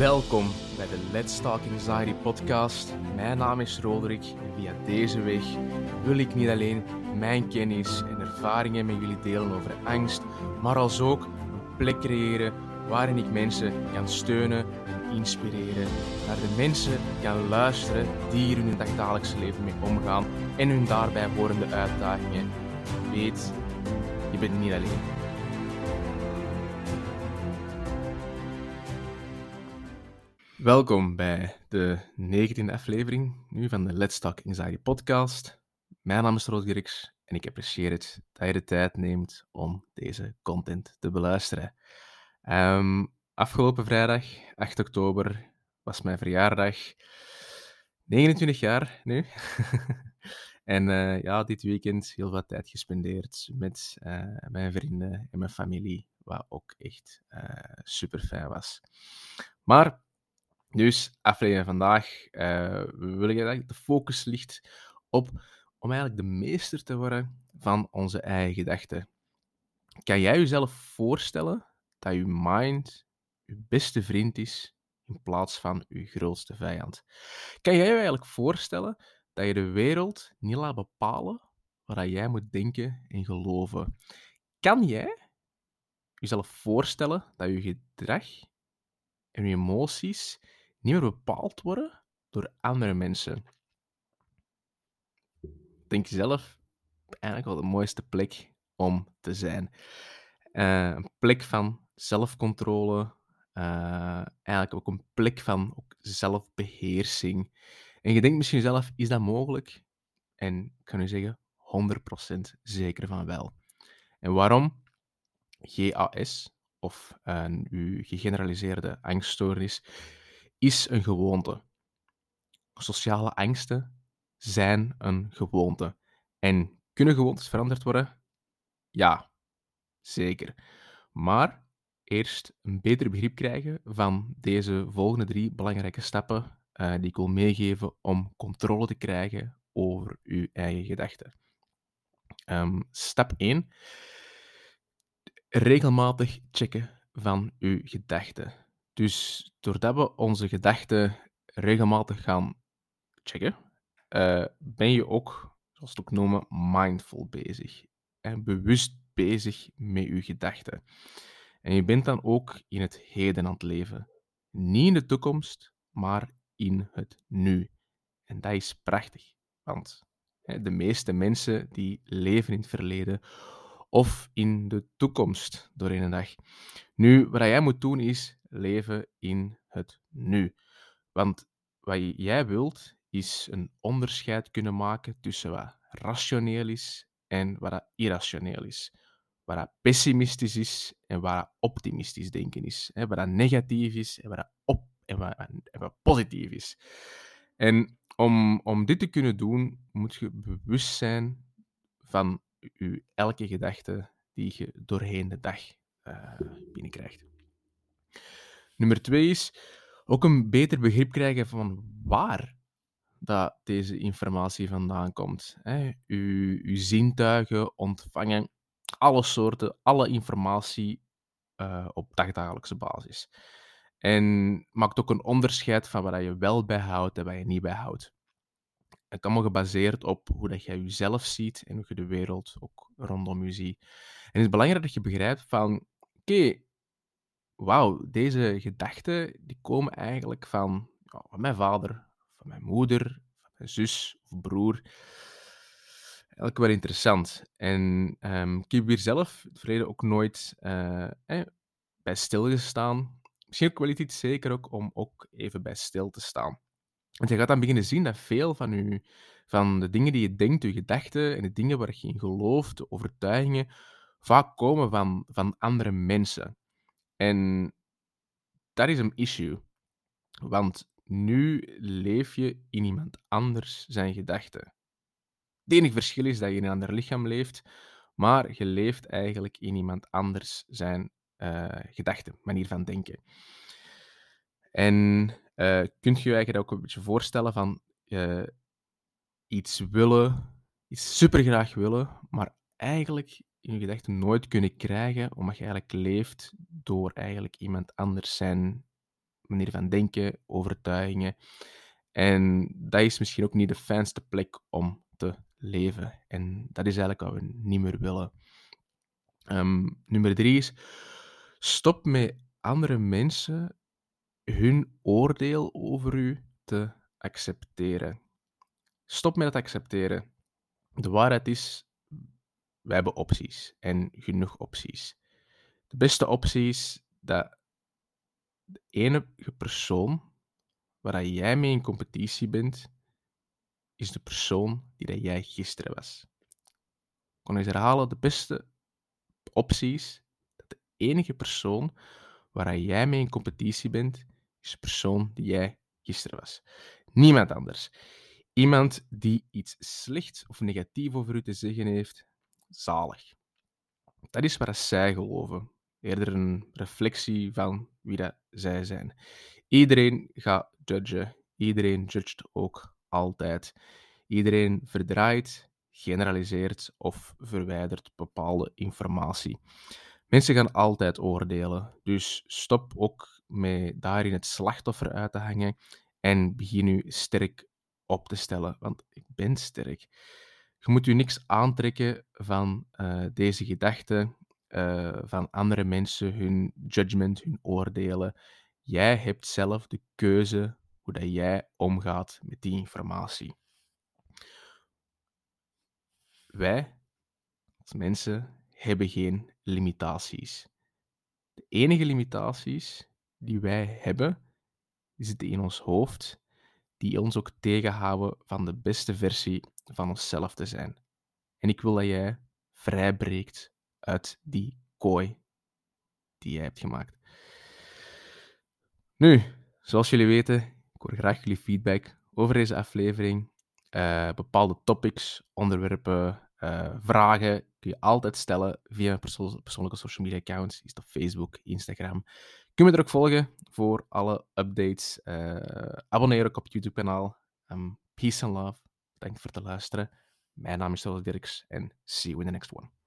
Welkom bij de Let's Talk Anxiety podcast. Mijn naam is Roderick en via deze weg wil ik niet alleen mijn kennis en ervaringen met jullie delen over angst, maar als ook een plek creëren waarin ik mensen kan steunen en inspireren. Naar de mensen kan luisteren die hier in hun dagdagelijkse leven mee omgaan en hun daarbij horende uitdagingen. Weet, je bent niet alleen. Welkom bij de 19e aflevering nu van de Let's Talk Anxiety podcast. Mijn naam is Rood Gerks en ik apprecieer het dat je de tijd neemt om deze content te beluisteren. Ehm, afgelopen vrijdag, 8 oktober, was mijn verjaardag. 29 jaar nu. en uh, ja, dit weekend heel wat tijd gespendeerd met uh, mijn vrienden en mijn familie, wat ook echt uh, super fijn was. Maar dus, aflevering vandaag uh, wil ik dat de focus ligt op om eigenlijk de meester te worden van onze eigen gedachten. Kan jij jezelf voorstellen dat je mind je beste vriend is in plaats van je grootste vijand? Kan jij je eigenlijk voorstellen dat je de wereld niet laat bepalen wat jij moet denken en geloven? Kan jij jezelf voorstellen dat je gedrag en je emoties niet meer bepaald worden door andere mensen. Denk zelf eigenlijk wel de mooiste plek om te zijn. Uh, een plek van zelfcontrole, uh, eigenlijk ook een plek van ook zelfbeheersing. En je denkt misschien zelf, is dat mogelijk? En ik kan u zeggen, 100% zeker van wel. En waarom? GAS, of uh, uw gegeneraliseerde angststoornis, is een gewoonte. Sociale angsten zijn een gewoonte. En kunnen gewoontes veranderd worden? Ja, zeker. Maar eerst een beter begrip krijgen van deze volgende drie belangrijke stappen uh, die ik wil meegeven om controle te krijgen over uw eigen gedachten. Um, stap 1. Regelmatig checken van uw gedachten. Dus doordat we onze gedachten regelmatig gaan checken, uh, ben je ook, zoals het ook noemen, mindful bezig. En bewust bezig met je gedachten. En je bent dan ook in het heden aan het leven. Niet in de toekomst, maar in het nu. En dat is prachtig, want de meeste mensen die leven in het verleden of in de toekomst doorheen een dag. Nu, wat jij moet doen is leven in het nu. Want wat jij wilt, is een onderscheid kunnen maken tussen wat rationeel is en wat irrationeel is. Wat pessimistisch is en wat optimistisch denken is. Wat negatief is en wat, op, en wat, en wat positief is. En om, om dit te kunnen doen, moet je bewust zijn van je elke gedachte die je doorheen de dag uh, binnenkrijgt. Nummer twee is ook een beter begrip krijgen van waar dat deze informatie vandaan komt. Hè. Uw, uw zintuigen ontvangen alle soorten, alle informatie uh, op dagdagelijkse basis. En maakt ook een onderscheid van wat je wel bijhoudt en wat je niet bijhoudt. Het allemaal gebaseerd op hoe dat jij jezelf ziet en hoe je de wereld ook rondom je ziet. En het is belangrijk dat je begrijpt van, oké, wauw, deze gedachten die komen eigenlijk van, van mijn vader, van mijn moeder, van mijn zus of broer. Eigenlijk wel interessant. En um, ik heb hier zelf het verleden ook nooit uh, eh, bij stilgestaan. Misschien ook wel iets zeker ook om ook even bij stil te staan. Want je gaat dan beginnen zien dat veel van, u, van de dingen die je denkt, je gedachten en de dingen waar je in gelooft, de overtuigingen, vaak komen van, van andere mensen. En dat is een issue. Want nu leef je in iemand anders zijn gedachten. Het enige verschil is dat je in een ander lichaam leeft, maar je leeft eigenlijk in iemand anders zijn uh, gedachten, manier van denken. En uh, kunt je je eigenlijk ook een beetje voorstellen van uh, iets willen, iets supergraag willen, maar eigenlijk in je gedachten nooit kunnen krijgen, omdat je eigenlijk leeft door eigenlijk iemand anders zijn manier van denken, overtuigingen. En dat is misschien ook niet de fijnste plek om te leven. En dat is eigenlijk wat we niet meer willen. Ehm, nummer drie is: stop met andere mensen hun oordeel over u te accepteren. Stop met het accepteren. De waarheid is, wij hebben opties en genoeg opties. De beste optie is dat de enige persoon waar jij mee in competitie bent, is de persoon die dat jij gisteren was. Ik kan eens herhalen, de beste optie is dat de enige persoon waar jij mee in competitie bent, is de persoon die jij gisteren was. Niemand anders. Iemand die iets slechts of negatief over u te zeggen heeft, zalig. Dat is waar zij geloven. Eerder een reflectie van wie dat zij zijn. Iedereen gaat judgen. Iedereen judgt ook altijd. Iedereen verdraait, generaliseert of verwijdert bepaalde informatie. Mensen gaan altijd oordelen, dus stop ook met daarin het slachtoffer uit te hangen en begin u sterk op te stellen, want ik ben sterk. Je moet u niks aantrekken van uh, deze gedachten, uh, van andere mensen, hun judgment, hun oordelen. Jij hebt zelf de keuze hoe dat jij omgaat met die informatie. Wij, als mensen, hebben geen limitaties. De enige limitaties die wij hebben, zitten in ons hoofd, die ons ook tegenhouden van de beste versie van onszelf te zijn. En ik wil dat jij vrijbreekt uit die kooi die jij hebt gemaakt. Nu, zoals jullie weten, ik hoor graag jullie feedback over deze aflevering. Uh, bepaalde topics, onderwerpen, uh, vragen kun je altijd stellen via perso persoonlijke social media accounts. Is dat Facebook, Instagram. Kun je me er ook volgen voor alle updates. Uh, abonneer ook op het YouTube-kanaal. Um, peace and love. Dank voor het luisteren. Mijn naam is Solo Dirks en see you in the next one.